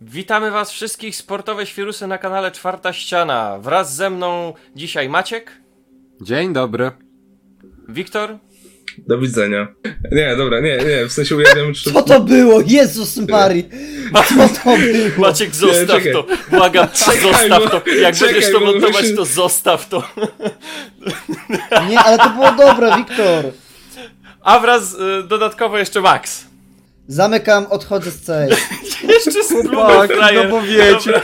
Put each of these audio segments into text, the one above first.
Witamy Was wszystkich, sportowe świrusy na kanale Czwarta Ściana. Wraz ze mną dzisiaj Maciek, Dzień dobry. Wiktor, Do widzenia. Nie, dobra, nie, nie, w sensie ujawniam, czy... Co to było? Jezus Mari! Co to było? Maciek zostaw czekaj. to, błagam, Czekaj, zostaw bo- to. Jak czekaj, będziesz to montować, to zostaw to. Nie, ale to było dobre, Wiktor. A wraz y, dodatkowo jeszcze Max. Zamykam, odchodzę z celi. Jeszcze spluwę Tak, no bo wiecie.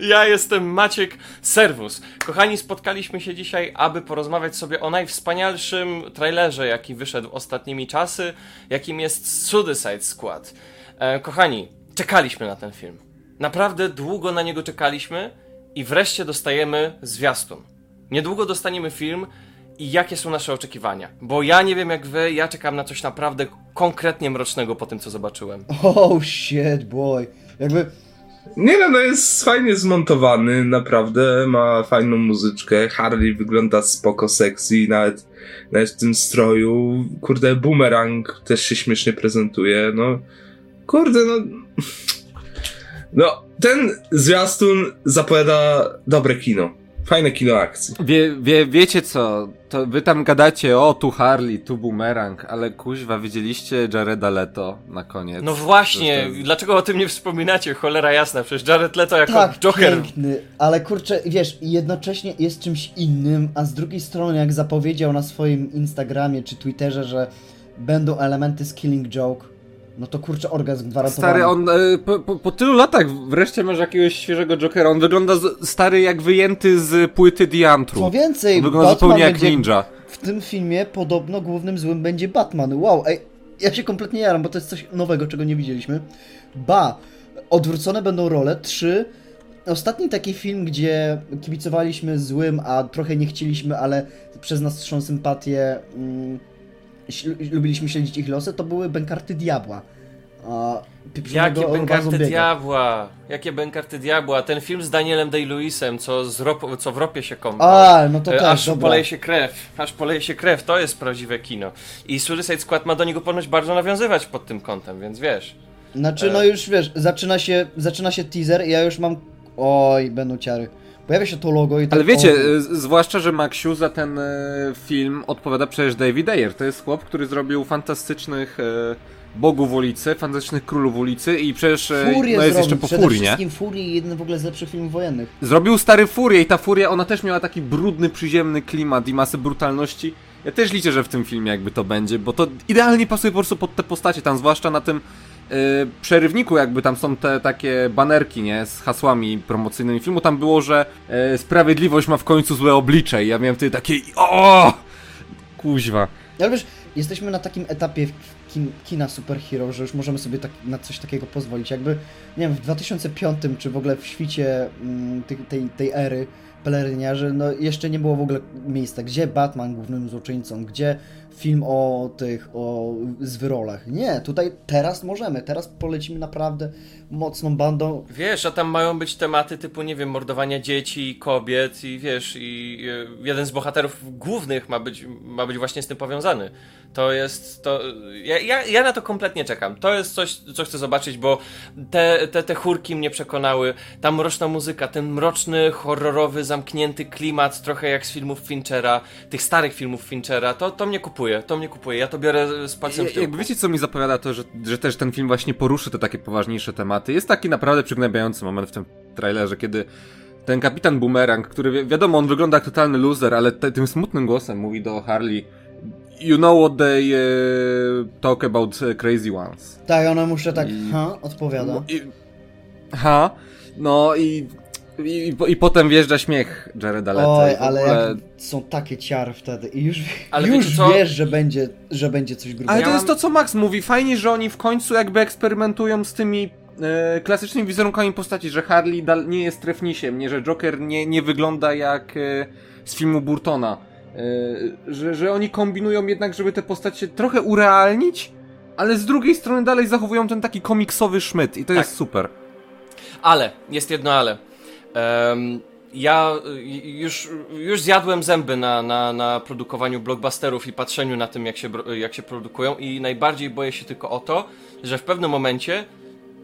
Ja jestem Maciek Serwus. Kochani, spotkaliśmy się dzisiaj, aby porozmawiać sobie o najwspanialszym trailerze, jaki wyszedł ostatnimi czasy, jakim jest Suicide Squad. E, kochani, czekaliśmy na ten film. Naprawdę długo na niego czekaliśmy i wreszcie dostajemy zwiastun. Niedługo dostaniemy film i jakie są nasze oczekiwania. Bo ja nie wiem jak wy, ja czekam na coś naprawdę konkretnie mrocznego po tym, co zobaczyłem. Oh shit, boy. Jakby, Nie no, no jest fajnie zmontowany, naprawdę, ma fajną muzyczkę, Harley wygląda spoko, sexy, nawet, nawet w tym stroju, kurde, Boomerang też się śmiesznie prezentuje, no, kurde, no, no, ten zwiastun zapowiada dobre kino, fajne kino akcji. Wie, wie, wiecie co? To wy tam gadacie, o tu Harley, tu Boomerang, ale kuźwa, widzieliście Jareda Leto na koniec. No właśnie, dlaczego o tym nie wspominacie? Cholera jasna, przecież Jared Leto jako tak Joker. piękny, ale kurczę, wiesz, jednocześnie jest czymś innym, a z drugiej strony, jak zapowiedział na swoim Instagramie czy Twitterze, że będą elementy z Killing Joke, no to kurczę, orgazm gwarantowany. Stary, on e, po, po, po tylu latach wreszcie masz jakiegoś świeżego Jokera. On wygląda z, stary jak wyjęty z płyty Diantru. Co więcej, On wygląda Batman zupełnie jak będzie ninja. w tym filmie podobno głównym złym będzie Batman. Wow, ej, ja się kompletnie jaram, bo to jest coś nowego, czego nie widzieliśmy. Ba, odwrócone będą role. Trzy, ostatni taki film, gdzie kibicowaliśmy złym, a trochę nie chcieliśmy, ale przez naszą sympatię mm, lubiliśmy śledzić ich losy, to były Bękarty Diabła. Jakie bękarty diabła? Jakie bękarty diabła? Ten film z Danielem Day-Lewisem, co, z rop- co w ropie się kąpał. A, no to E, też, aż dobra. poleje się krew, aż poleje się krew, to jest prawdziwe kino. I Suicide Squad ma do niego ponoć bardzo nawiązywać pod tym kątem, więc wiesz. Znaczy, E. no już wiesz, zaczyna się, zaczyna się teaser i ja już mam. Oj, będą ciary. Pojawia się to logo i to. Ale wiecie, o, z- zwłaszcza, że Maxiu za ten e, film odpowiada przecież David Ayer. To jest chłop, który zrobił fantastycznych e, bogów ulicy, fantastycznych królów ulicy i przecież Furię no jest jeszcze zrobił, po przede Furii, nie? wszystkim Furię, jeden w ogóle z lepszych filmów wojennych. Zrobił stary Furię i ta Furia, ona też miała taki brudny, przyziemny klimat i masę brutalności. Ja też liczę, że w tym filmie jakby to będzie, bo to idealnie pasuje po prostu pod te postacie, tam zwłaszcza na tym przerywniku jakby tam są te takie banerki, nie, z hasłami promocyjnymi filmu, tam było, że e, sprawiedliwość ma w końcu złe oblicze i ja miałem wtedy takie o Kuźwa. Ale wiesz, jesteśmy na takim etapie kin, kina superhero, że już możemy sobie tak, na coś takiego pozwolić. Jakby, nie wiem, w 2005 czy w ogóle w świcie mm, tej, tej, tej ery peleryniarzy, no jeszcze nie było w ogóle miejsca. Gdzie Batman głównym złoczyńcą? Gdzie film o tych, o zwyrolach? Nie, tutaj teraz możemy. Teraz polecimy naprawdę mocną bandą. Wiesz, a tam mają być tematy typu, nie wiem, mordowania dzieci, kobiet i wiesz, i e, jeden z bohaterów głównych ma być, ma być właśnie z tym powiązany. To jest, to, ja, ja, ja na to kompletnie czekam. To jest coś, co chcę zobaczyć, bo te, te, te chórki mnie przekonały, ta mroczna muzyka, ten mroczny, horrorowy, zamknięty klimat, trochę jak z filmów Finchera, tych starych filmów Finchera, to, to mnie kupuje, to mnie kupuje, ja to biorę z palcem w Ja, jakby tyłku. wiecie co mi zapowiada to, że, że też ten film właśnie poruszy te takie poważniejsze tematy. Jest taki naprawdę przygnębiający moment w tym trailerze, kiedy ten kapitan Boomerang, który wi wiadomo, on wygląda jak totalny loser, ale te, tym smutnym głosem mówi do Harley You know what they e, talk about e, crazy ones. Tak, ona muszę tak, I- ha, odpowiada. I, ha, no i, i, i, i potem wjeżdża śmiech Jareda Leto. Oj, ale ogóle- jak są takie ciary wtedy i już, Ale już wiesz, że będzie, że będzie coś grubego. Ale to jest to, co Max mówi. Fajnie, że oni w końcu jakby eksperymentują z tymi e, klasycznymi wizerunkami postaci, że Harley dal, nie jest trefnisiem, nie, że Joker nie, nie wygląda jak e, z filmu Burtona. E, że, że oni kombinują jednak, żeby te postacie trochę urealnić, ale z drugiej strony dalej zachowują ten taki komiksowy szmyt i to Tak. jest super. Ale, jest jedno ale. Em, ja y, już, już zjadłem zęby na, na, na produkowaniu blockbusterów i patrzeniu na tym, jak się, jak się produkują i najbardziej boję się tylko o to, że w pewnym momencie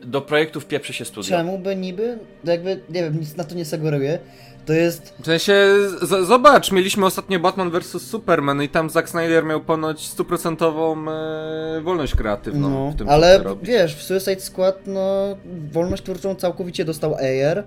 do projektów pieprzy się studio. Czemu by niby? Jakby, nie wiem, nic na to nie sugeruję. To jest W sensie, z- zobacz, mieliśmy ostatnio Batman vs Superman i tam Zack Snyder miał ponoć stuprocentową e, wolność kreatywną No, w tym, ale wiesz, w Suicide Squad, no, wolność twórczą całkowicie dostał Ayer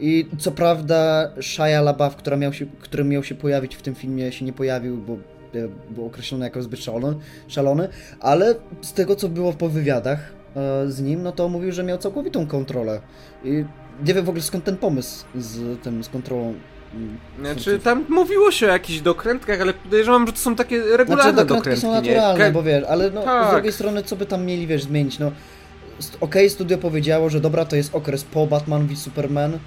i co prawda Shia LaBeouf, która miał się, który miał się pojawić w tym filmie, się nie pojawił, bo e, był określony jako zbyt szalony, szalony, ale z tego, co było po wywiadach e, z nim, no to mówił, że miał całkowitą kontrolę i nie wiem w ogóle skąd ten pomysł z tym, z kontrolą. mm, Znaczy, tam mówiło się o jakichś dokrętkach, ale podejrzewam, że to są takie regularne Znaczy, dokrętki dokrętki, są nie? naturalne, Ke- bo wiesz, ale no, z Tak. drugiej strony, co by tam mieli, wiesz, zmienić, no... Okej, studio powiedziało, że dobra, to jest okres po Batman v Superman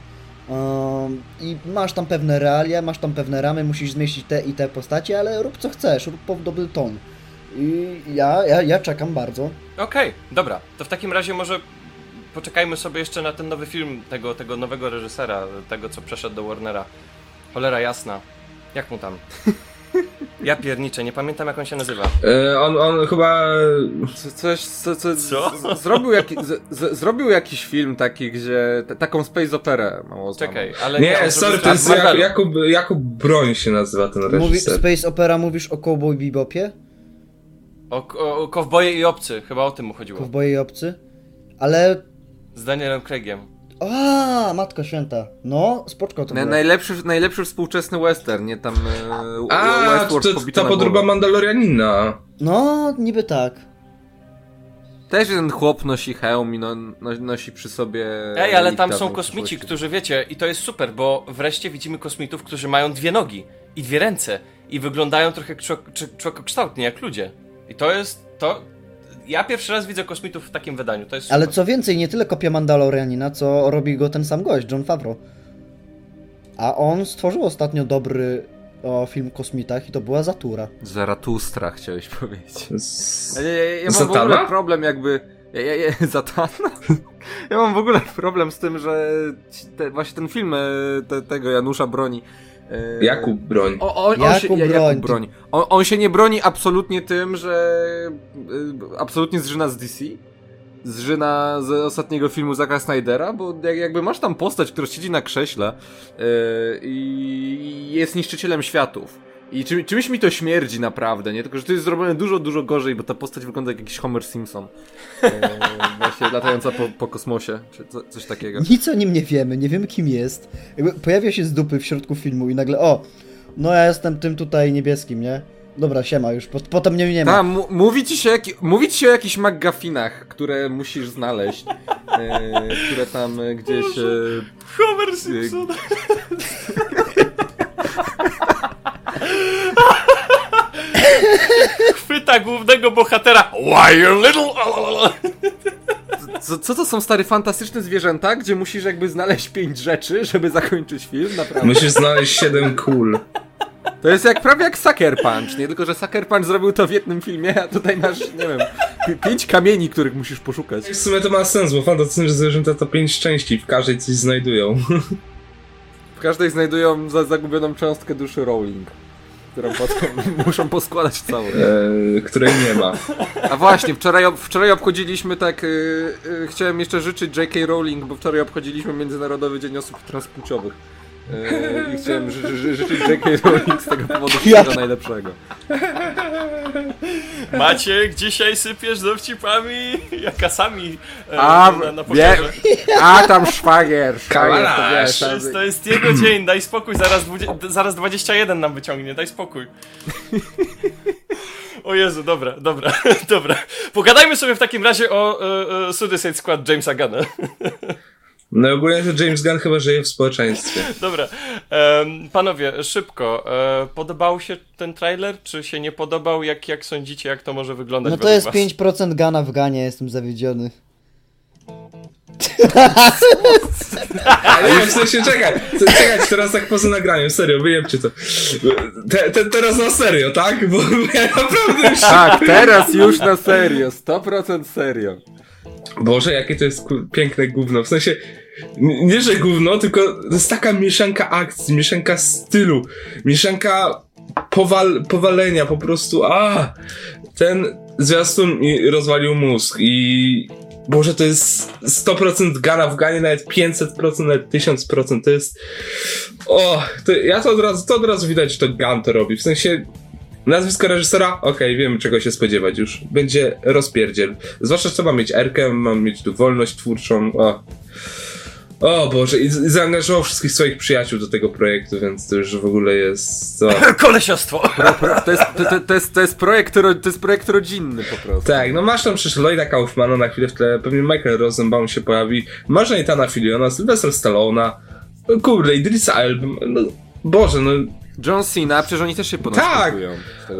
i masz tam pewne realia, masz tam pewne ramy, musisz zmieścić te i te postacie, ale rób co chcesz, rób po dobry ton. I ja, ja, ja czekam bardzo. Okej, dobra. To w takim razie może poczekajmy sobie jeszcze na ten nowy film tego, tego nowego reżysera, tego co przeszedł do Warnera. Cholera jasna. Jak mu tam? Ja pierniczę, nie pamiętam jak on się nazywa. E, on, on chyba... Co- Coś, co, co, Co? z- Zrobił, jaki, z, z, zrobił jakiś film taki, gdzie... t- taką space operę mało znaną. Czekaj, ale Nie, on sorry, to jest. Jak, Jakub, Jakub Broń się nazywa ten Mówi, reżyser. Space Opera, mówisz o Cowboy Bebopie? O, o, o Kowboje i Obcy, chyba o tym mu chodziło. Kowboje i Obcy? Ale... Z Danielem Craigiem. A, Matko Święta. No, spoczko to Na, było. najlepszy, najlepszy współczesny western, nie tam e, A, Westworld to, pobita ta podróba. Mandalorianina. No, niby tak. Też jeden chłop nosi hełm i no, no, nosi przy sobie... Ej, ale tam są kosmici, którzy wiecie, i to jest super, bo wreszcie widzimy kosmitów, którzy mają dwie nogi i dwie ręce i wyglądają trochę człowiekokształtnie jak ludzie. I to jest to. Ja pierwszy raz widzę kosmitów w takim wydaniu. To jest Ale super. co więcej, nie tyle kopia Mandalorianina, co robi go ten sam gość, John Favreau. A on stworzył ostatnio dobry o, film o kosmitach i to była Zatura. Zaratustra chciałeś powiedzieć. Z... Ja, ja, ja mam w Zatana? ogóle problem jakby... Ja, ja, ja, Zatana? Ja mam w ogóle problem z tym, że te, właśnie ten film e, te, tego Janusza broni. e, Jakub Broń. O, on, on Jakub się, ja- broń. Jakub broni. On, on się nie broni absolutnie tym, że y, absolutnie zżyna z DC. Zżyna z ostatniego filmu Zacka Snydera, bo jak, jakby masz tam postać, która siedzi na krześle y, i jest niszczycielem światów. I czym, czymś mi to śmierdzi naprawdę, nie? Tylko, że to jest zrobione dużo, dużo gorzej, bo ta postać wygląda jak jakiś Homer Simpson. Y, właśnie latająca po, po kosmosie, czy co, coś takiego. Nic o nim nie wiemy, nie wiemy kim jest. Jakby pojawia się z dupy w środku filmu i nagle, o, no ja jestem tym tutaj niebieskim, nie? Dobra, siema już, pot- potem mnie nie ma. Tam, mu- mówi ci się, jaki, mówi ci się o jakichś McGuffinach, które musisz znaleźć, e, które tam e, gdzieś... E, Homer Simpson. Chwyta głównego bohatera. Why you little. co, co to są stare fantastyczne zwierzęta, gdzie musisz jakby znaleźć pięć rzeczy, żeby zakończyć film, naprawdę. Musisz znaleźć 7 kul. To jest jak prawie jak Sucker Punch, nie tylko, że Sucker Punch zrobił to w jednym filmie, a tutaj masz, nie wiem, pi- pięć kamieni, których musisz poszukać. W sumie to ma sens, bo fantastyczne zwierzęta to 5 części, w każdej coś znajdują. W każdej znajdują za, zagubioną cząstkę duszy Rowling, którą potem muszą poskładać całą. E, której nie ma. A właśnie, wczoraj, wczoraj obchodziliśmy tak. Yy, yy, chciałem jeszcze życzyć J.K. Rowling, bo wczoraj obchodziliśmy Międzynarodowy Dzień Osób Transpłciowych. Yy, I chciałem ży, ży, życzyć J.K. Rowling z tego powodu wszystkiego najlepszego. Maciek, dzisiaj sypiesz dowcipami, jakasami e, A, na, na wie, a tam szwagier, szwagier, to wiesz. To tam, jest, to jest jego dzień, daj spokój, zaraz, zaraz 21 nam wyciągnie, daj spokój. O Jezu, dobra, dobra, dobra. Pogadajmy sobie w takim razie o e, e, Suicide Squad Jamesa Gunna. No ogólnie to James Gunn chyba żyje w społeczeństwie. Dobra, Em, panowie, szybko, e, podobał się ten trailer, czy się nie podobał? Jak, jak sądzicie, jak to może wyglądać No to jest was? 5% gana w ganie, jestem zawiedziony. Ale nie, w sensie, czekaj, czekać teraz tak poza nagraniem, serio, wyjebcie to. Te, te, teraz na serio, tak? Bo ja naprawdę już... Tak, teraz już na serio, 100% serio. Boże, jakie to jest piękne gówno, w sensie... Nie, że gówno, tylko to jest taka mieszanka akcji, mieszanka stylu, mieszanka powal, powalenia, po prostu, a! Ten zwiastun mi rozwalił mózg i Boże, to jest 100% gana w ganie, nawet 500%, nawet 1000%, to jest o, to ja to od razu, to od razu widać, że to Gun to robi, w sensie nazwisko reżysera, okej, wiemy czego się spodziewać już, będzie rozpierdziel, zwłaszcza, że ma mieć Erkę, ma mieć tu wolność twórczą, o. O Boże, i, zaangażował wszystkich swoich przyjaciół do tego projektu, więc to już w ogóle jest. O. Kolesiostwo! To jest, to, to, to, jest, to, jest projekt, ro- to jest projekt rodzinny po prostu. Tak, no masz tam przecież Lloyda Kaufmana na chwilę w tle, pewnie Michael Rosenbaum się pojawi, masz Nathana Filiona, Sylvester Stallona, kurde, Idrisa Elba, no Boże, no John Cena, przecież oni też się po nas Tak!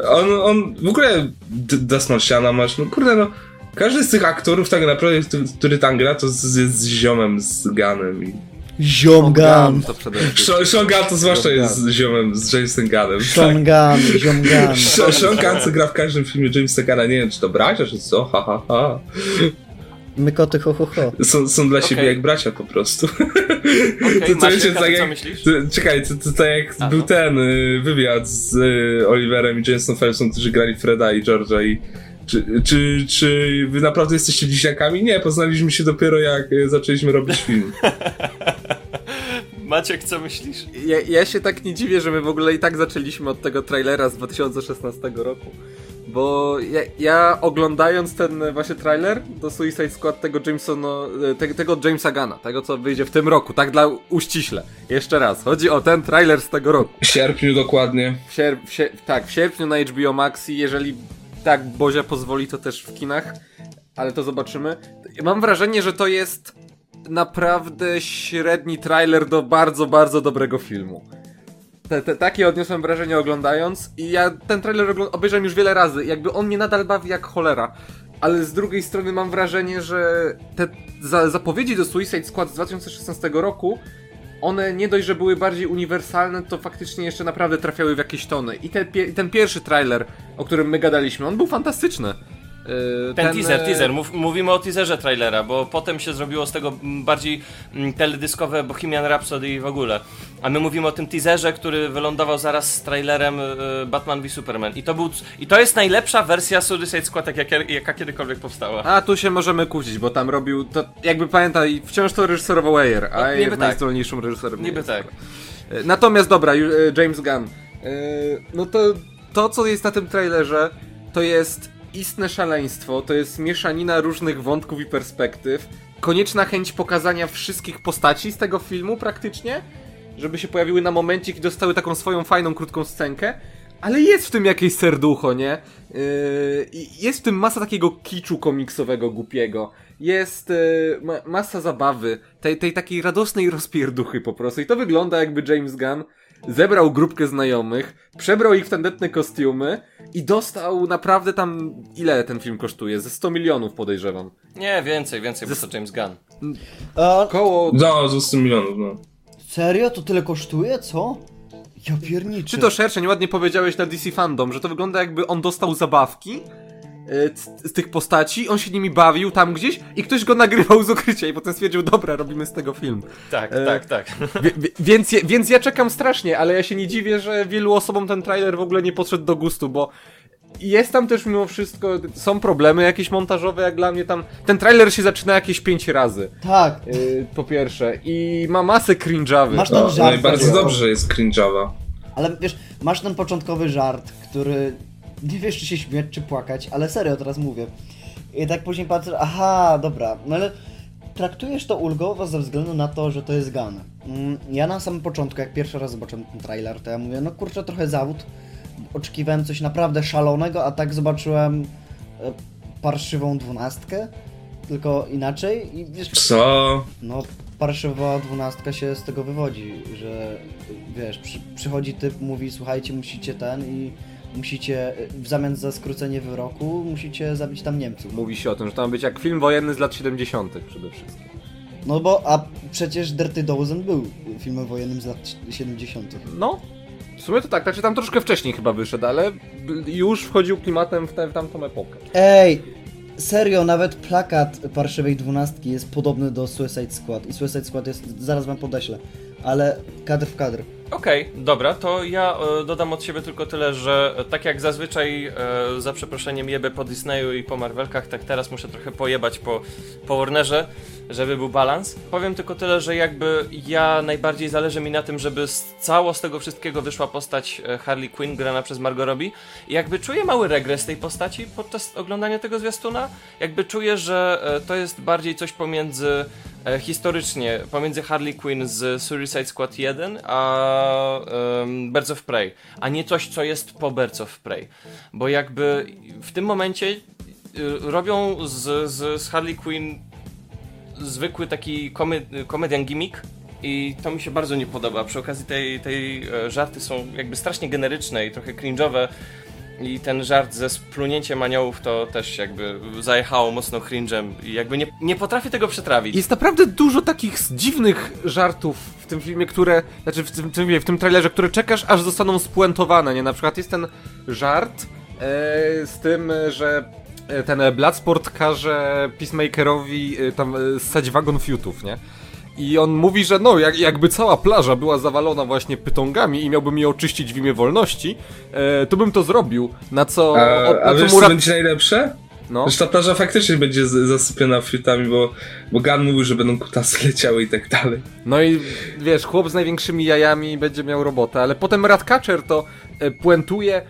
on, on w ogóle D- Das Martiana masz, no kurde, no każdy z tych aktorów tak naprawdę, który, który tam gra, to z, jest z ziomem, z Gunem i Ziom Gun. Sean- Gunn to zwłaszcza jest z ziomem, z Jamesem Gunnem. Sean Gun, Ziom Gun. Sean Gunn co gra w każdym filmie Jamesa Gunna, nie wiem czy to bracia, czy co, ha ha ha. My koty ho ho ho. Są, są dla siebie Okej. jak bracia po prostu. Okej, To tak ty co jak- myślisz? To, czekaj, to, to tak jak A, był no. ten y, wywiad z y, Oliverem i Jason Phelpsem, którzy grali Freda i George'a i czy, czy, czy wy naprawdę jesteście bliźniakami? Nie, poznaliśmy się dopiero jak y, zaczęliśmy robić film. Maciek, co myślisz? Ja, ja się tak nie dziwię, że my w ogóle i tak zaczęliśmy od tego trailera z 2016 roku. Bo ja, ja oglądając ten właśnie trailer do Suicide Squad tego Jamesona, te, tego Jamesa Gana, tego co wyjdzie w tym roku, tak dla uściśle. Jeszcze raz, chodzi o ten trailer z tego roku. W sierpniu dokładnie. W sierp, w tak, w sierpniu na HBO Max i jeżeli tak Bozia pozwoli, to też w kinach, ale to zobaczymy. Mam wrażenie, że to jest naprawdę średni trailer do bardzo, bardzo dobrego filmu. Te, te, takie odniosłem wrażenie oglądając i ja ten trailer obejrzałem już wiele razy. Jakby on mnie nadal bawi jak cholera. Ale z drugiej strony mam wrażenie, że te za zapowiedzi do Suicide Squad z 2016 roku one nie dość, że były bardziej uniwersalne, to faktycznie jeszcze naprawdę trafiały w jakieś tony. I pie- ten pierwszy trailer, o którym my gadaliśmy, on był fantastyczny. Yy, Ten, teaser, e, teaser. Mów, mówimy o teaserze trailera, bo potem się zrobiło z tego bardziej mm, teledyskowe Bohemian Rhapsody i w ogóle. A my mówimy o tym teaserze, który wylądował zaraz z trailerem y, Batman v Superman. I to, był, I to jest najlepsza wersja Suicide Squad, jak, jak, jaka kiedykolwiek powstała. A tu się możemy kłócić, bo tam robił, to jakby pamiętaj, wciąż to reżyserował Ayer, a No, jest tak. najzdolniejszym reżyserem. Niby tak. E, Natomiast dobra, e, James Gunn. E, No to to, co jest na tym trailerze, to jest istne szaleństwo, to jest mieszanina różnych wątków i perspektyw, konieczna chęć pokazania wszystkich postaci z tego filmu praktycznie, żeby się pojawiły na momencie i dostały taką swoją fajną, krótką scenkę, ale jest w tym jakieś serducho, nie? Yy, jest w tym masa takiego kiczu komiksowego, głupiego. Jest yy, ma, masa zabawy, tej, tej takiej radosnej rozpierduchy po prostu. I to wygląda jakby James Gunn zebrał grupkę znajomych, przebrał ich w tandetne kostiumy i dostał naprawdę tam... Ile ten film kosztuje? Ze 100 milionów podejrzewam. Nie, więcej, więcej, bo to James Gunn. A, Koło... No, z 200 milionów, no. serio? To tyle kosztuje? Co? Ja pierniczę. Czy to szersze, nieładnie powiedziałeś na DC Fandom, że to wygląda jakby on dostał zabawki z, z tych postaci, on się nimi bawił tam gdzieś i ktoś go nagrywał z ukrycia i potem stwierdził, dobra, robimy z tego film. Tak, E, tak, tak. Więc, więc ja czekam strasznie, ale ja się nie dziwię, że wielu osobom ten trailer w ogóle nie podszedł do gustu, bo jest tam też mimo wszystko, są problemy jakieś montażowe, jak dla mnie tam, ten trailer się zaczyna jakieś pięć razy, Tak. e, po pierwsze, i ma masę cringe'awy. Masz no ten żart. no i bardzo serio. dobrze, jest cringe'owa. Ale wiesz, masz ten początkowy żart, który nie wiesz, czy się śmiać, czy płakać, ale serio teraz mówię. I tak później patrzę, aha, dobra, no ale traktujesz to ulgowo ze względu na to, że to jest Gun. Mm, Ja na samym początku, jak pierwszy raz zobaczyłem ten trailer, to ja mówię, no kurczę, trochę zawód. Oczekiwałem coś naprawdę szalonego, a tak zobaczyłem e, parszywą dwunastkę, tylko inaczej i wiesz, Co? no, parszywa dwunastka się z tego wywodzi, że wiesz, przy, przychodzi typ, mówi, słuchajcie, musicie ten i musicie, w zamian za skrócenie wyroku, musicie zabić tam Niemców. Mówi się o tym, że to ma być jak film wojenny z lat 70. przede wszystkim. No bo, a przecież Dirty Dozen był filmem wojennym z lat 70. No, w sumie to tak, znaczy tam troszkę wcześniej chyba wyszedł, ale już wchodził klimatem w, tę w tamtą epokę. Ej, serio, nawet plakat parszywej dwunastki jest podobny do Suicide Squad i Suicide Squad jest, zaraz wam podeślę, ale kadr w kadr. Okej, dobra, to ja e, dodam od siebie tylko tyle, że e, tak jak zazwyczaj e, za przeproszeniem jebę po Disneyu i po Marvelkach, tak teraz muszę trochę pojebać po, po Warnerze, żeby był balans. Powiem tylko tyle, że jakby ja najbardziej zależy mi na tym, żeby z cało z tego wszystkiego wyszła postać Harley Quinn grana przez Margot Robbie. I jakby czuję mały regres tej postaci podczas oglądania tego zwiastuna. Jakby czuję, że to jest bardziej coś pomiędzy historycznie pomiędzy Harley Quinn z Suicide Squad 1 a Birds of Prey, a nie coś, co jest po Birds of Prey. Bo jakby w tym momencie y, robią z, z, z Harley Quinn zwykły taki komy, komedian gimmick i to mi się bardzo nie podoba. Przy okazji tej, tej e, żarty są jakby strasznie generyczne i trochę cringe'owe i ten żart ze splunięciem aniołów to też jakby zajechało mocno cringe'em i jakby nie, nie potrafię tego przetrawić. Jest naprawdę dużo takich dziwnych żartów w tym filmie, które, znaczy w tym, w tym trailerze, które czekasz, aż zostaną spuentowane, nie? Na przykład jest ten żart e, z tym, że e, ten Bloodsport każe Peacemakerowi e, tam e, ssać wagon fiutów, nie? I on mówi, że no, jak, jakby cała plaża była zawalona właśnie pytongami i miałbym je oczyścić w imię wolności, e, to bym to zrobił. Na co... A, o- na a co wiesz, co będzie najlepsze? No. Że ta plaża faktycznie będzie zasypiona fiutami, bo, bo Gun mówił, że będą kutasy leciały i tak dalej. No i wiesz, chłop z największymi jajami będzie miał robotę, ale potem Ratcatcher to e, puentuje,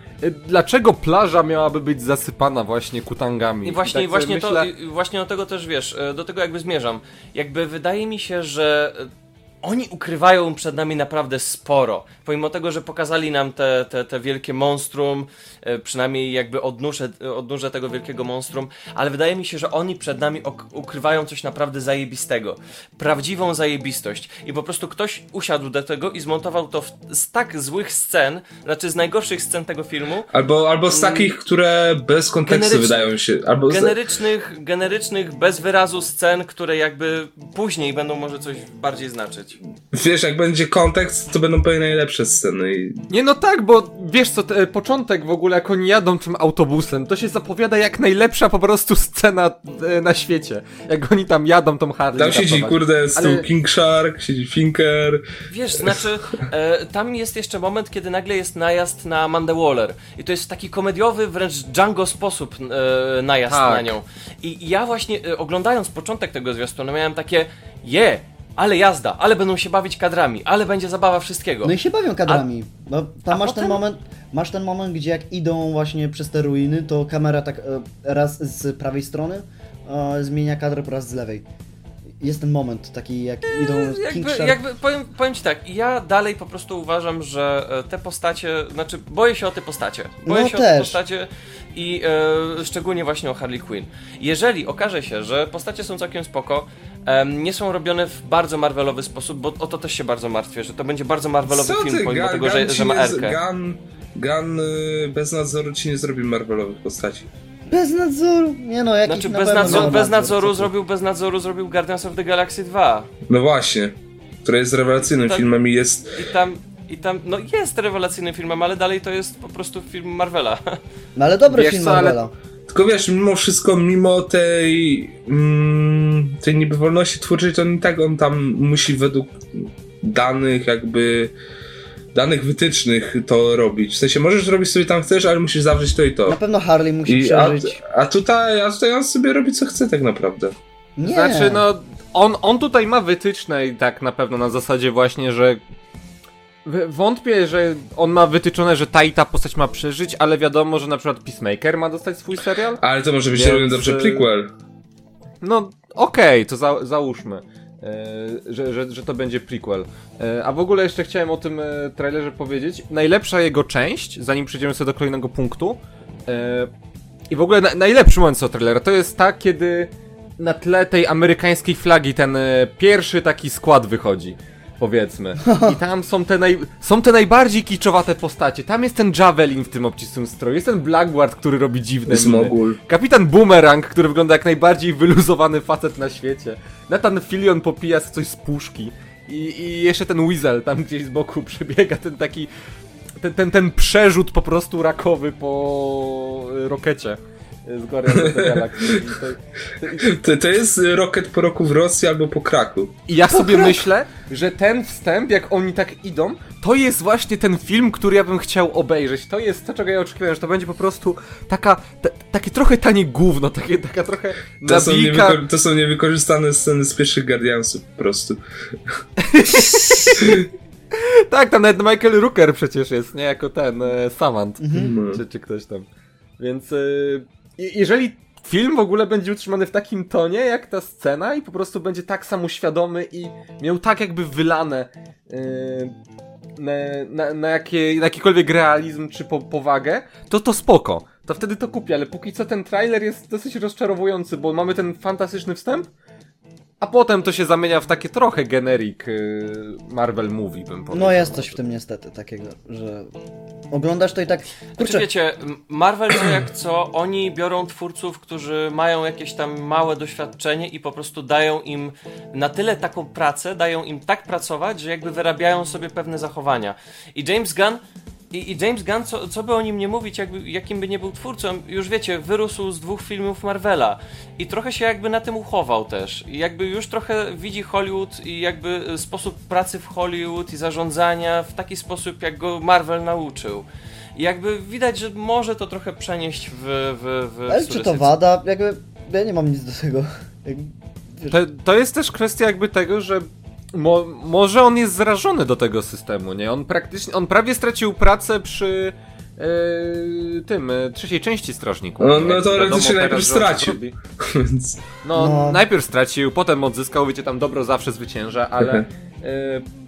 dlaczego plaża miałaby być zasypana właśnie kutangami. I właśnie, tak i właśnie, sobie to, myślę, i właśnie do tego też wiesz, e, do tego jakby zmierzam. Jakby wydaje mi się, że oni ukrywają przed nami naprawdę sporo. Pomimo tego, że pokazali nam te, te, te wielkie monstrum, e, przynajmniej jakby odnóże, odnóże tego wielkiego monstrum, ale wydaje mi się, że oni przed nami ukrywają coś naprawdę zajebistego. Prawdziwą zajebistość. I po prostu ktoś usiadł do tego i zmontował to w, z tak złych scen, znaczy z najgorszych scen tego filmu, Albo, albo z takich, które bez kontekstu wydają się. Albo generycznych, generycznych, bez wyrazu scen, które jakby później będą może coś bardziej znaczyć. Wiesz, jak będzie kontekst, to będą pewnie najlepsze sceny. I... Nie no tak, bo wiesz co, te, początek w ogóle jak oni jadą tym autobusem, to się zapowiada jak najlepsza po prostu scena e, na świecie. Jak oni tam jadą tą Harley. Tam siedzi, ratować. kurde, z Ale- King Shark, siedzi Finker. Wiesz, znaczy, e, tam jest jeszcze moment, kiedy nagle jest najazd na Amandę Waller. I to jest taki komediowy, wręcz Django sposób e, najazd Tak. na nią. I ja właśnie e, oglądając początek tego zwiastunu miałem takie, je, ale jazda, ale będą się bawić kadrami, ale będzie zabawa wszystkiego. No i się bawią kadrami. No, tam a masz potem- ten moment, masz ten moment, gdzie jak idą właśnie przez te ruiny, to kamera tak e, raz z prawej strony e, zmienia kadr, raz z lewej. Jest ten moment taki, jak idą Eee, jakby, Shark. jakby powiem, powiem ci tak, ja dalej po prostu uważam, że e, te postacie, znaczy boję się o te postacie. Boję No się o te też. postacie i e, szczególnie właśnie o Harley Quinn. Jeżeli okaże się, że postacie są całkiem spoko, nie są robione w bardzo Marvelowy sposób, bo o to też się bardzo martwię, że to będzie bardzo Marvelowy Co film, ty, pomimo Gun, tego, że, że ma Erkę. Gun, Gun bez nadzoru ci nie zrobi Marvelowych postaci. Bez nadzoru? Nie no, jakiś Znaczy na bez, pewno nadzor, miał bez nadzoru zrobił, bez nadzoru zrobił Guardians of the Galaxy 2. No właśnie. Które jest rewelacyjnym Tak. filmem i jest... I tam, i tam, no jest rewelacyjnym filmem, ale dalej to jest po prostu film Marvela. No ale dobry Wiesz film co, ale- Marvela. Tylko wiesz, mimo wszystko, mimo tej mm, tej niby wolności twórczej, to i tak on tam musi według danych jakby danych wytycznych to robić. W sensie możesz robić sobie tam chcesz, ale musisz zawrzeć to i to. Na pewno Harley musi I, a, przeżyć. a tutaj, a tutaj on sobie robi co chce tak naprawdę. Nie. Znaczy, no, on, on tutaj ma wytyczne i tak na pewno na zasadzie właśnie, że wątpię, że on ma wytyczone, że ta i ta postać ma przeżyć, ale wiadomo, że na przykład Peacemaker ma dostać swój serial. Ale to może być Więc, równie dobrze y, prequel. No, okej, to za, załóżmy, e, że, że, że to będzie prequel. E, a w ogóle jeszcze chciałem o tym e, trailerze powiedzieć. Najlepsza jego część, zanim przejdziemy sobie do kolejnego punktu, e, i w ogóle na, najlepszy moment tego trailera, to jest ta, kiedy na tle tej amerykańskiej flagi ten e, pierwszy taki skład wychodzi. Powiedzmy. I tam są te, naj, są te najbardziej kiczowate postacie. Tam jest ten Javelin w tym obcisłym stroju. Jest ten Blackguard, który robi dziwne Jest miny. mogul. Kapitan Boomerang, który wygląda jak najbardziej wyluzowany facet na świecie. Nathan Fillion popija coś z puszki. I, I jeszcze ten Weasel tam gdzieś z boku przebiega, ten taki... Ten, ten, ten przerzut po prostu rakowy po y, rokecie. Z Guardians of the Galaxy. I to, To, to jest Rocket po roku w Rosji albo po Kraku. I ja sobie myślę, że ten wstęp, jak oni tak idą, to jest właśnie ten film, który ja bym chciał obejrzeć. To jest to, czego ja oczekiwałem, że to będzie po prostu taka, ta, takie trochę tanie gówno, takie, taka trochę To są, to są niewykorzystane sceny z pierwszych Guardiansów po prostu. Tak, tam nawet Michael Rooker przecież jest, nie? Jako ten, e, Samant, No. czy, czy ktoś tam. Więc e, jeżeli film w ogóle będzie utrzymany w takim tonie, jak ta scena i po prostu będzie tak samoświadomy i miał tak jakby wylane na, na, na, jakie, na jakikolwiek realizm czy po, powagę, to to spoko. To wtedy to kupię, ale póki co ten trailer jest dosyć rozczarowujący, bo mamy ten fantastyczny wstęp, a potem to się zamienia w takie trochę generic y, Marvel movie, bym powiedział. No jest coś w tym niestety takiego, że oglądasz to i tak, Kurczę. kurczę, wiecie, Marvel to jak co, oni biorą twórców, którzy mają jakieś tam małe doświadczenie i po prostu dają im na tyle taką pracę, dają im tak pracować, że jakby wyrabiają sobie pewne zachowania. I James Gunn i, i James Gunn, co, co by o nim nie mówić, jakby, jakim by nie był twórcą, już wiecie, wyrósł z dwóch filmów Marvela i trochę się jakby na tym uchował też. I jakby już trochę widzi Hollywood i jakby e, sposób pracy w Hollywood i zarządzania w taki sposób, jak go Marvel nauczył. I jakby widać, że może to trochę przenieść w. w, w ale czy to wada? Jakby, ja nie mam nic do tego. Jak, wiesz, To, to jest też kwestia jakby tego, że mo, może on jest zrażony do tego systemu, nie? On praktycznie, on prawie stracił pracę przy e, tym, e, trzeciej części Strażników. No, no teoretycznie najpierw stracił. Więc... No, No. najpierw stracił, potem odzyskał, wiecie, tam dobro zawsze zwycięża, ale e,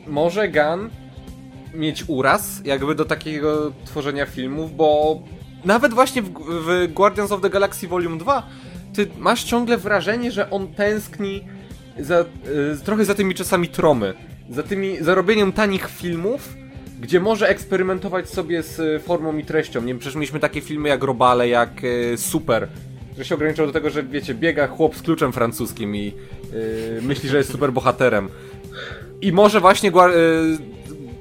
może Gun mieć uraz jakby do takiego tworzenia filmów, bo nawet właśnie w, w Guardians of the Galaxy Volume 2 ty masz ciągle wrażenie, że on tęskni za, e, trochę za tymi czasami tromy, za tymi, za robieniem tanich filmów, gdzie może eksperymentować sobie z e, formą i treścią. Nie wiem, przecież mieliśmy takie filmy jak Robale, jak e, Super, że się ograniczał do tego, że wiecie, biega chłop z kluczem francuskim i myśli, że jest super bohaterem. I może właśnie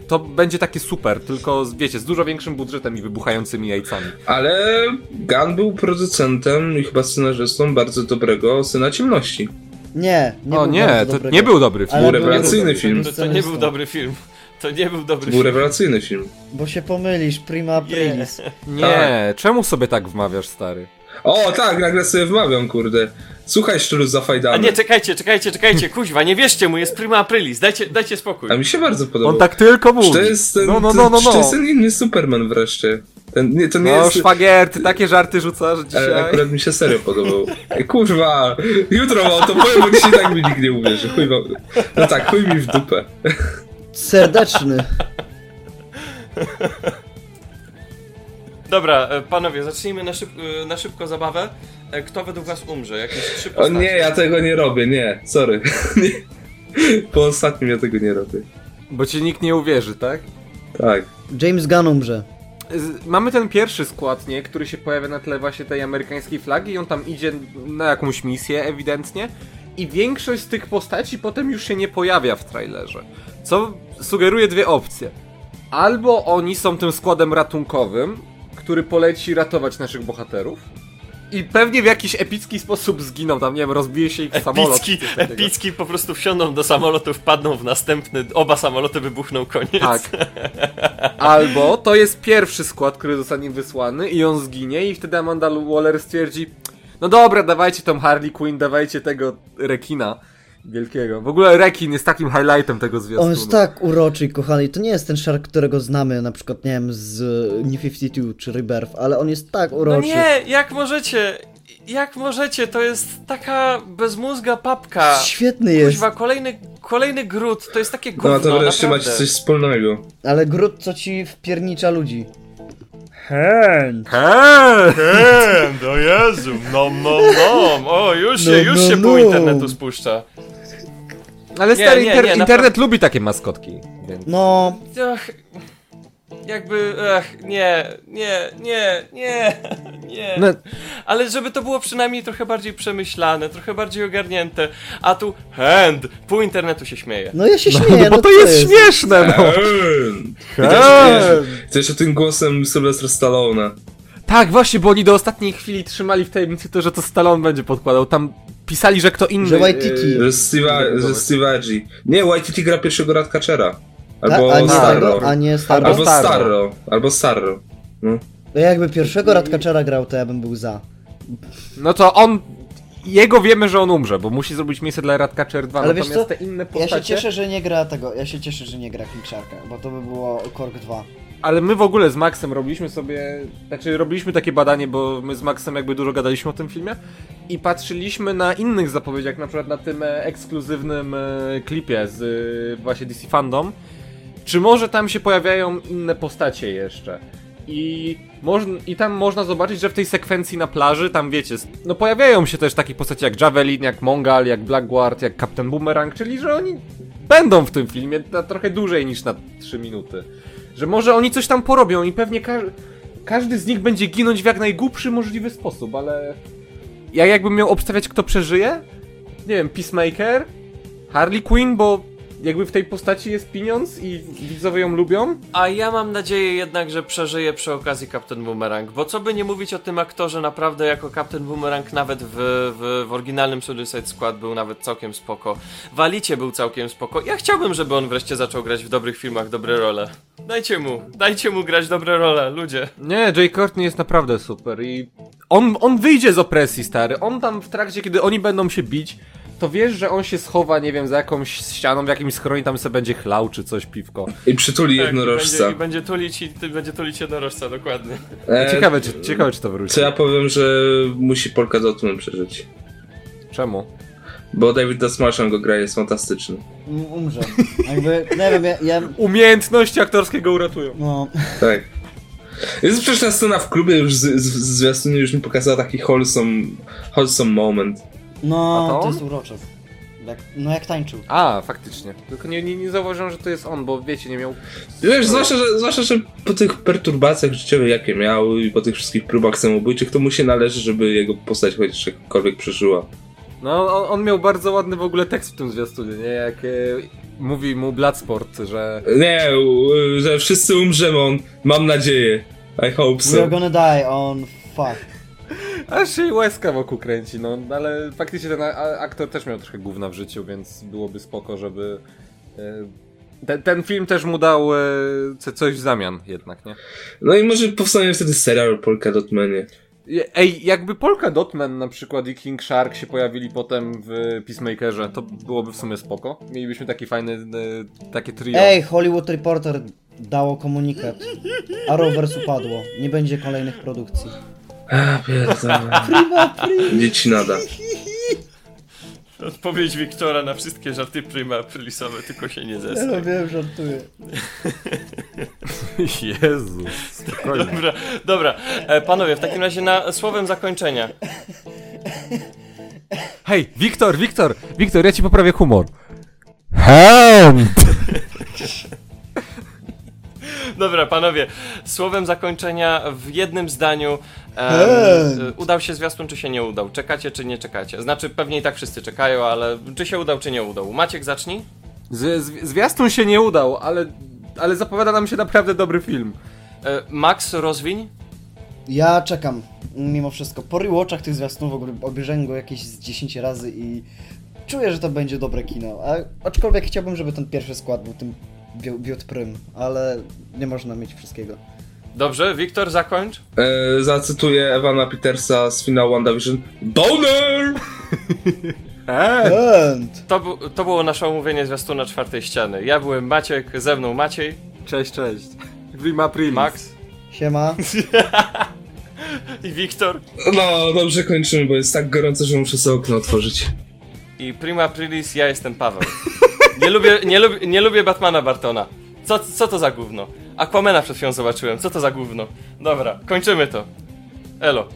to będzie takie super, tylko wiecie, z dużo większym budżetem i wybuchającymi jajcami. Ale Gunn był producentem i chyba scenarzystą bardzo dobrego Syna Ciemności. Nie, nie o był nie, bardzo to dobrego. nie był dobry film. Ale Był rewelacyjny film. To, to nie był dobry film. To nie był dobry Był film. rewelacyjny film. Bo się pomylisz, prima aprilis. Nie, czemu sobie tak wmawiasz, stary? O, tak, nagle sobie wmawiam, kurde. Słuchaj, szczuru A zafajdany. nie, czekajcie, czekajcie, czekajcie, kuźwa, nie wierzcie mu, jest prima aprilis, dajcie, dajcie spokój. A mi się bardzo podobał. On tak tylko Czy mówi. to jest ten, no, no, no, no, czy to no. jest ten inny Superman wreszcie. Ten, nie, to nie No, jest... szwagier, ty takie żarty rzucasz Ale dzisiaj. akurat mi się serio podobał. Kurwa, jutro mam to powiem, bo dzisiaj tak mi nikt nie uwierzy. Chuj wam. No tak, chuj mi w dupę. Serdeczny. Dobra, e, panowie, zacznijmy na, szyb, e, na szybko zabawę. E, Kto według was umrze? Jakieś trzy O postacie. nie, ja tego nie robię, nie, sorry. Nie. Po ostatnim ja tego nie robię. Bo ci nikt nie uwierzy, tak? Tak. James Gunn umrze. Mamy ten pierwszy skład, nie? Który się pojawia na tle właśnie tej amerykańskiej flagi i on tam idzie na jakąś misję ewidentnie. I większość z tych postaci potem już się nie pojawia w trailerze. Co sugeruje dwie opcje. Albo oni są tym składem ratunkowym, który poleci ratować naszych bohaterów. I pewnie w jakiś epicki sposób zginą tam, nie wiem, rozbije się ich samolot. Epicki, takiego. epicki po prostu wsiądą do samolotu, wpadną w następny, oba samoloty wybuchną, koniec. Tak. Albo to jest pierwszy skład, który zostanie wysłany i on zginie i wtedy Amanda Waller stwierdzi no dobra, dawajcie tą Harley Quinn, dawajcie tego rekina wielkiego. W ogóle rekin jest takim highlightem tego zwiastunu. On jest tak uroczy i kochany. I to nie jest ten Shark, którego znamy, na przykład, nie wiem, z New 52 czy Rebirth, ale on jest tak No uroczy. nie, jak możecie? Jak możecie? To jest taka bezmózga papka. Świetny jest. Kuźwa, kolejny, kolejny gród, to jest takie No gówno, to wreszcie macie coś wspólnego. Ale Groot, co ci wpiernicza ludzi. Hand. Hej! Eee, do Jezu, no, no, no, o, już się, No, już no, się pół no. internetu spuszcza. Ale Nie, stary, nie, inter nie, internet lubi takie maskotki. Więc... No, Ach, jakby, ach, nie, nie, nie, nie, nie. No, Ale żeby to było przynajmniej trochę bardziej przemyślane, trochę bardziej ogarnięte, a tu hand, pół internetu się śmieje. no ja się no, śmieję. no bo no to co jest śmieszne, no. Też, wiesz, też o tym głosem Sylwestra Stallona. Tak, właśnie, bo oni do ostatniej chwili trzymali w tajemnicy to, że to Stallone będzie podkładał. Tam pisali, że kto inny... Że Waititi. e, Że Steve Agee. Nie, Waititi gra pierwszego Ratkaczera. Ta, Albo a nie Starro. a nie Starro. Albo Starro. Starro. Albo Starro. No. Jakby pierwszego Radkaczera grał, to ja bym był za. No to on... Jego wiemy, że on umrze, bo musi zrobić miejsce dla Ratcatcher 2, Ale wiesz natomiast co? te inne Ja postacie... się cieszę, że nie gra tego, ja się cieszę, że nie gra King Sharka, bo to by było Korg 2. Ale my w ogóle z Maxem robiliśmy sobie, znaczy robiliśmy takie badanie, bo my z Maxem jakby dużo gadaliśmy o tym filmie i patrzyliśmy na innych zapowiedziach, na przykład na tym e, ekskluzywnym e, klipie z e, właśnie DC Fandom, czy może tam się pojawiają inne postacie jeszcze. I, I tam można zobaczyć, że w tej sekwencji na plaży, tam wiecie, no pojawiają się też takie postacie jak Javelin, jak Mongal, jak Blackguard, jak Captain Boomerang, czyli że oni będą w tym filmie na trochę dłużej niż na 3 minuty. Że może oni coś tam porobią i pewnie ka każdy z nich będzie ginąć w jak najgłupszy możliwy sposób, ale ja jakbym miał obstawiać kto przeżyje, nie wiem, Peacemaker, Harley Quinn, bo jakby w tej postaci jest pieniądz i widzowie ją lubią. A ja mam nadzieję jednak, że przeżyje przy okazji Captain Boomerang, bo co by nie mówić o tym aktorze, naprawdę jako Captain Boomerang nawet w, w, w oryginalnym Suicide Squad był nawet całkiem spoko. W Alicie był całkiem spoko. Ja chciałbym, żeby on wreszcie zaczął grać w dobrych filmach, dobre role. Dajcie mu, dajcie mu grać dobre role, ludzie. Nie, Jay Courtney jest naprawdę super i on, on wyjdzie z opresji, stary. On tam w trakcie, kiedy oni będą się bić, to wiesz, że on się schowa, nie wiem, za jakąś ścianą, w jakimś schronie, tam sobie będzie chlał czy coś, piwko. I przytuli Tak, i jednorożca. będzie, i będzie tulić i będzie tulić jednorożca, dokładnie. E, Ciekawe, czy, ciekawe, czy to wróci. Co ja powiem, że musi Polka Dotman przeżyć. Czemu? Bo David Dasmarsham go gra, jest fantastyczny. Um, umrze. Jakby, nie wiem, ja, ja Umiejętności aktorskie go uratują. no, Tak. Jest przecież ta scena w klubie już z, z, z zwiastunie już mi pokazała taki wholesome, wholesome moment. No, A to to, jest urocze. Jak, no jak tańczył. A, faktycznie. Tylko nie, nie, nie zauważyłem, że to jest on, bo wiecie, nie miał... Wiesz, zwłaszcza że, zwłaszcza, że po tych perturbacjach życiowych, jakie miał i po tych wszystkich próbach samobójczych, to mu się należy, żeby jego postać chociaż jakkolwiek przeżyła. No, on, on miał bardzo ładny w ogóle tekst w tym zwiastunie, nie? Jak e, mówi mu Bloodsport, że... Nie, u- że wszyscy umrzemy, on, mam nadzieję. I hope We are so. gonna die on fuck. Aż się łezka wokół kręci, no, ale faktycznie ten a- a- aktor też miał trochę gówna w życiu, więc byłoby spoko, żeby... E, ten, ten film też mu dał e, co- coś w zamian jednak, nie? No i może powstanie wtedy serial Polka Dotmanie. Ej, jakby Polka Dotman na przykład i King Shark się pojawili potem w Peacemakerze, to byłoby w sumie spoko. Mielibyśmy taki fajny, e, takie trio. Ej, Hollywood Reporter dało komunikat. Arrowverse upadło. Nie będzie kolejnych produkcji. A, pierdolę. Dzieci nada. Odpowiedź Wiktora na wszystkie żarty prima aprisowe, tylko się nie zesraj. wiem, żartuję. Jezu, spokojnie. Dobra, dobra. E, panowie, w takim razie na słowem zakończenia. Hej, Wiktor, Wiktor, Wiktor, ja ci poprawię humor. Hand! Dobra, panowie, słowem zakończenia w jednym zdaniu. E, udał się zwiastun, czy się nie udał? Czekacie, czy nie czekacie? Znaczy, pewnie i tak wszyscy czekają, ale czy się udał, czy nie udał? Maciek, zacznij. Z, z, zwiastun się nie udał, ale, ale zapowiada nam się naprawdę dobry film. E, Max, rozwiń. Ja czekam, mimo wszystko. Po rewatchach tych zwiastunów w ogóle obejrzałem go jakieś z 10 razy i czuję, że to będzie dobre kino. A, aczkolwiek chciałbym, żeby ten pierwszy skład był tym wi- wiód prym, ale nie można mieć wszystkiego. Dobrze, Wiktor, zakończ. E, zacytuję Evana Petersa z finału WandaVision. Boner! And... To, bu- to było nasze omówienie zwiastuna czwartej ściany. Ja byłem Maciek, ze mną Maciej, Cześć, cześć. Prima primis. Max Siema. i Wiktor. No, dobrze kończymy, bo jest tak gorąco, że muszę sobie okno otworzyć. I prima aprilis, ja jestem Paweł. Nie lubię, nie lubię, nie lubię Batmana Bartona. Co, co to za gówno? Aquamena przed chwilą zobaczyłem, co to za gówno? Dobra, kończymy to. Elo.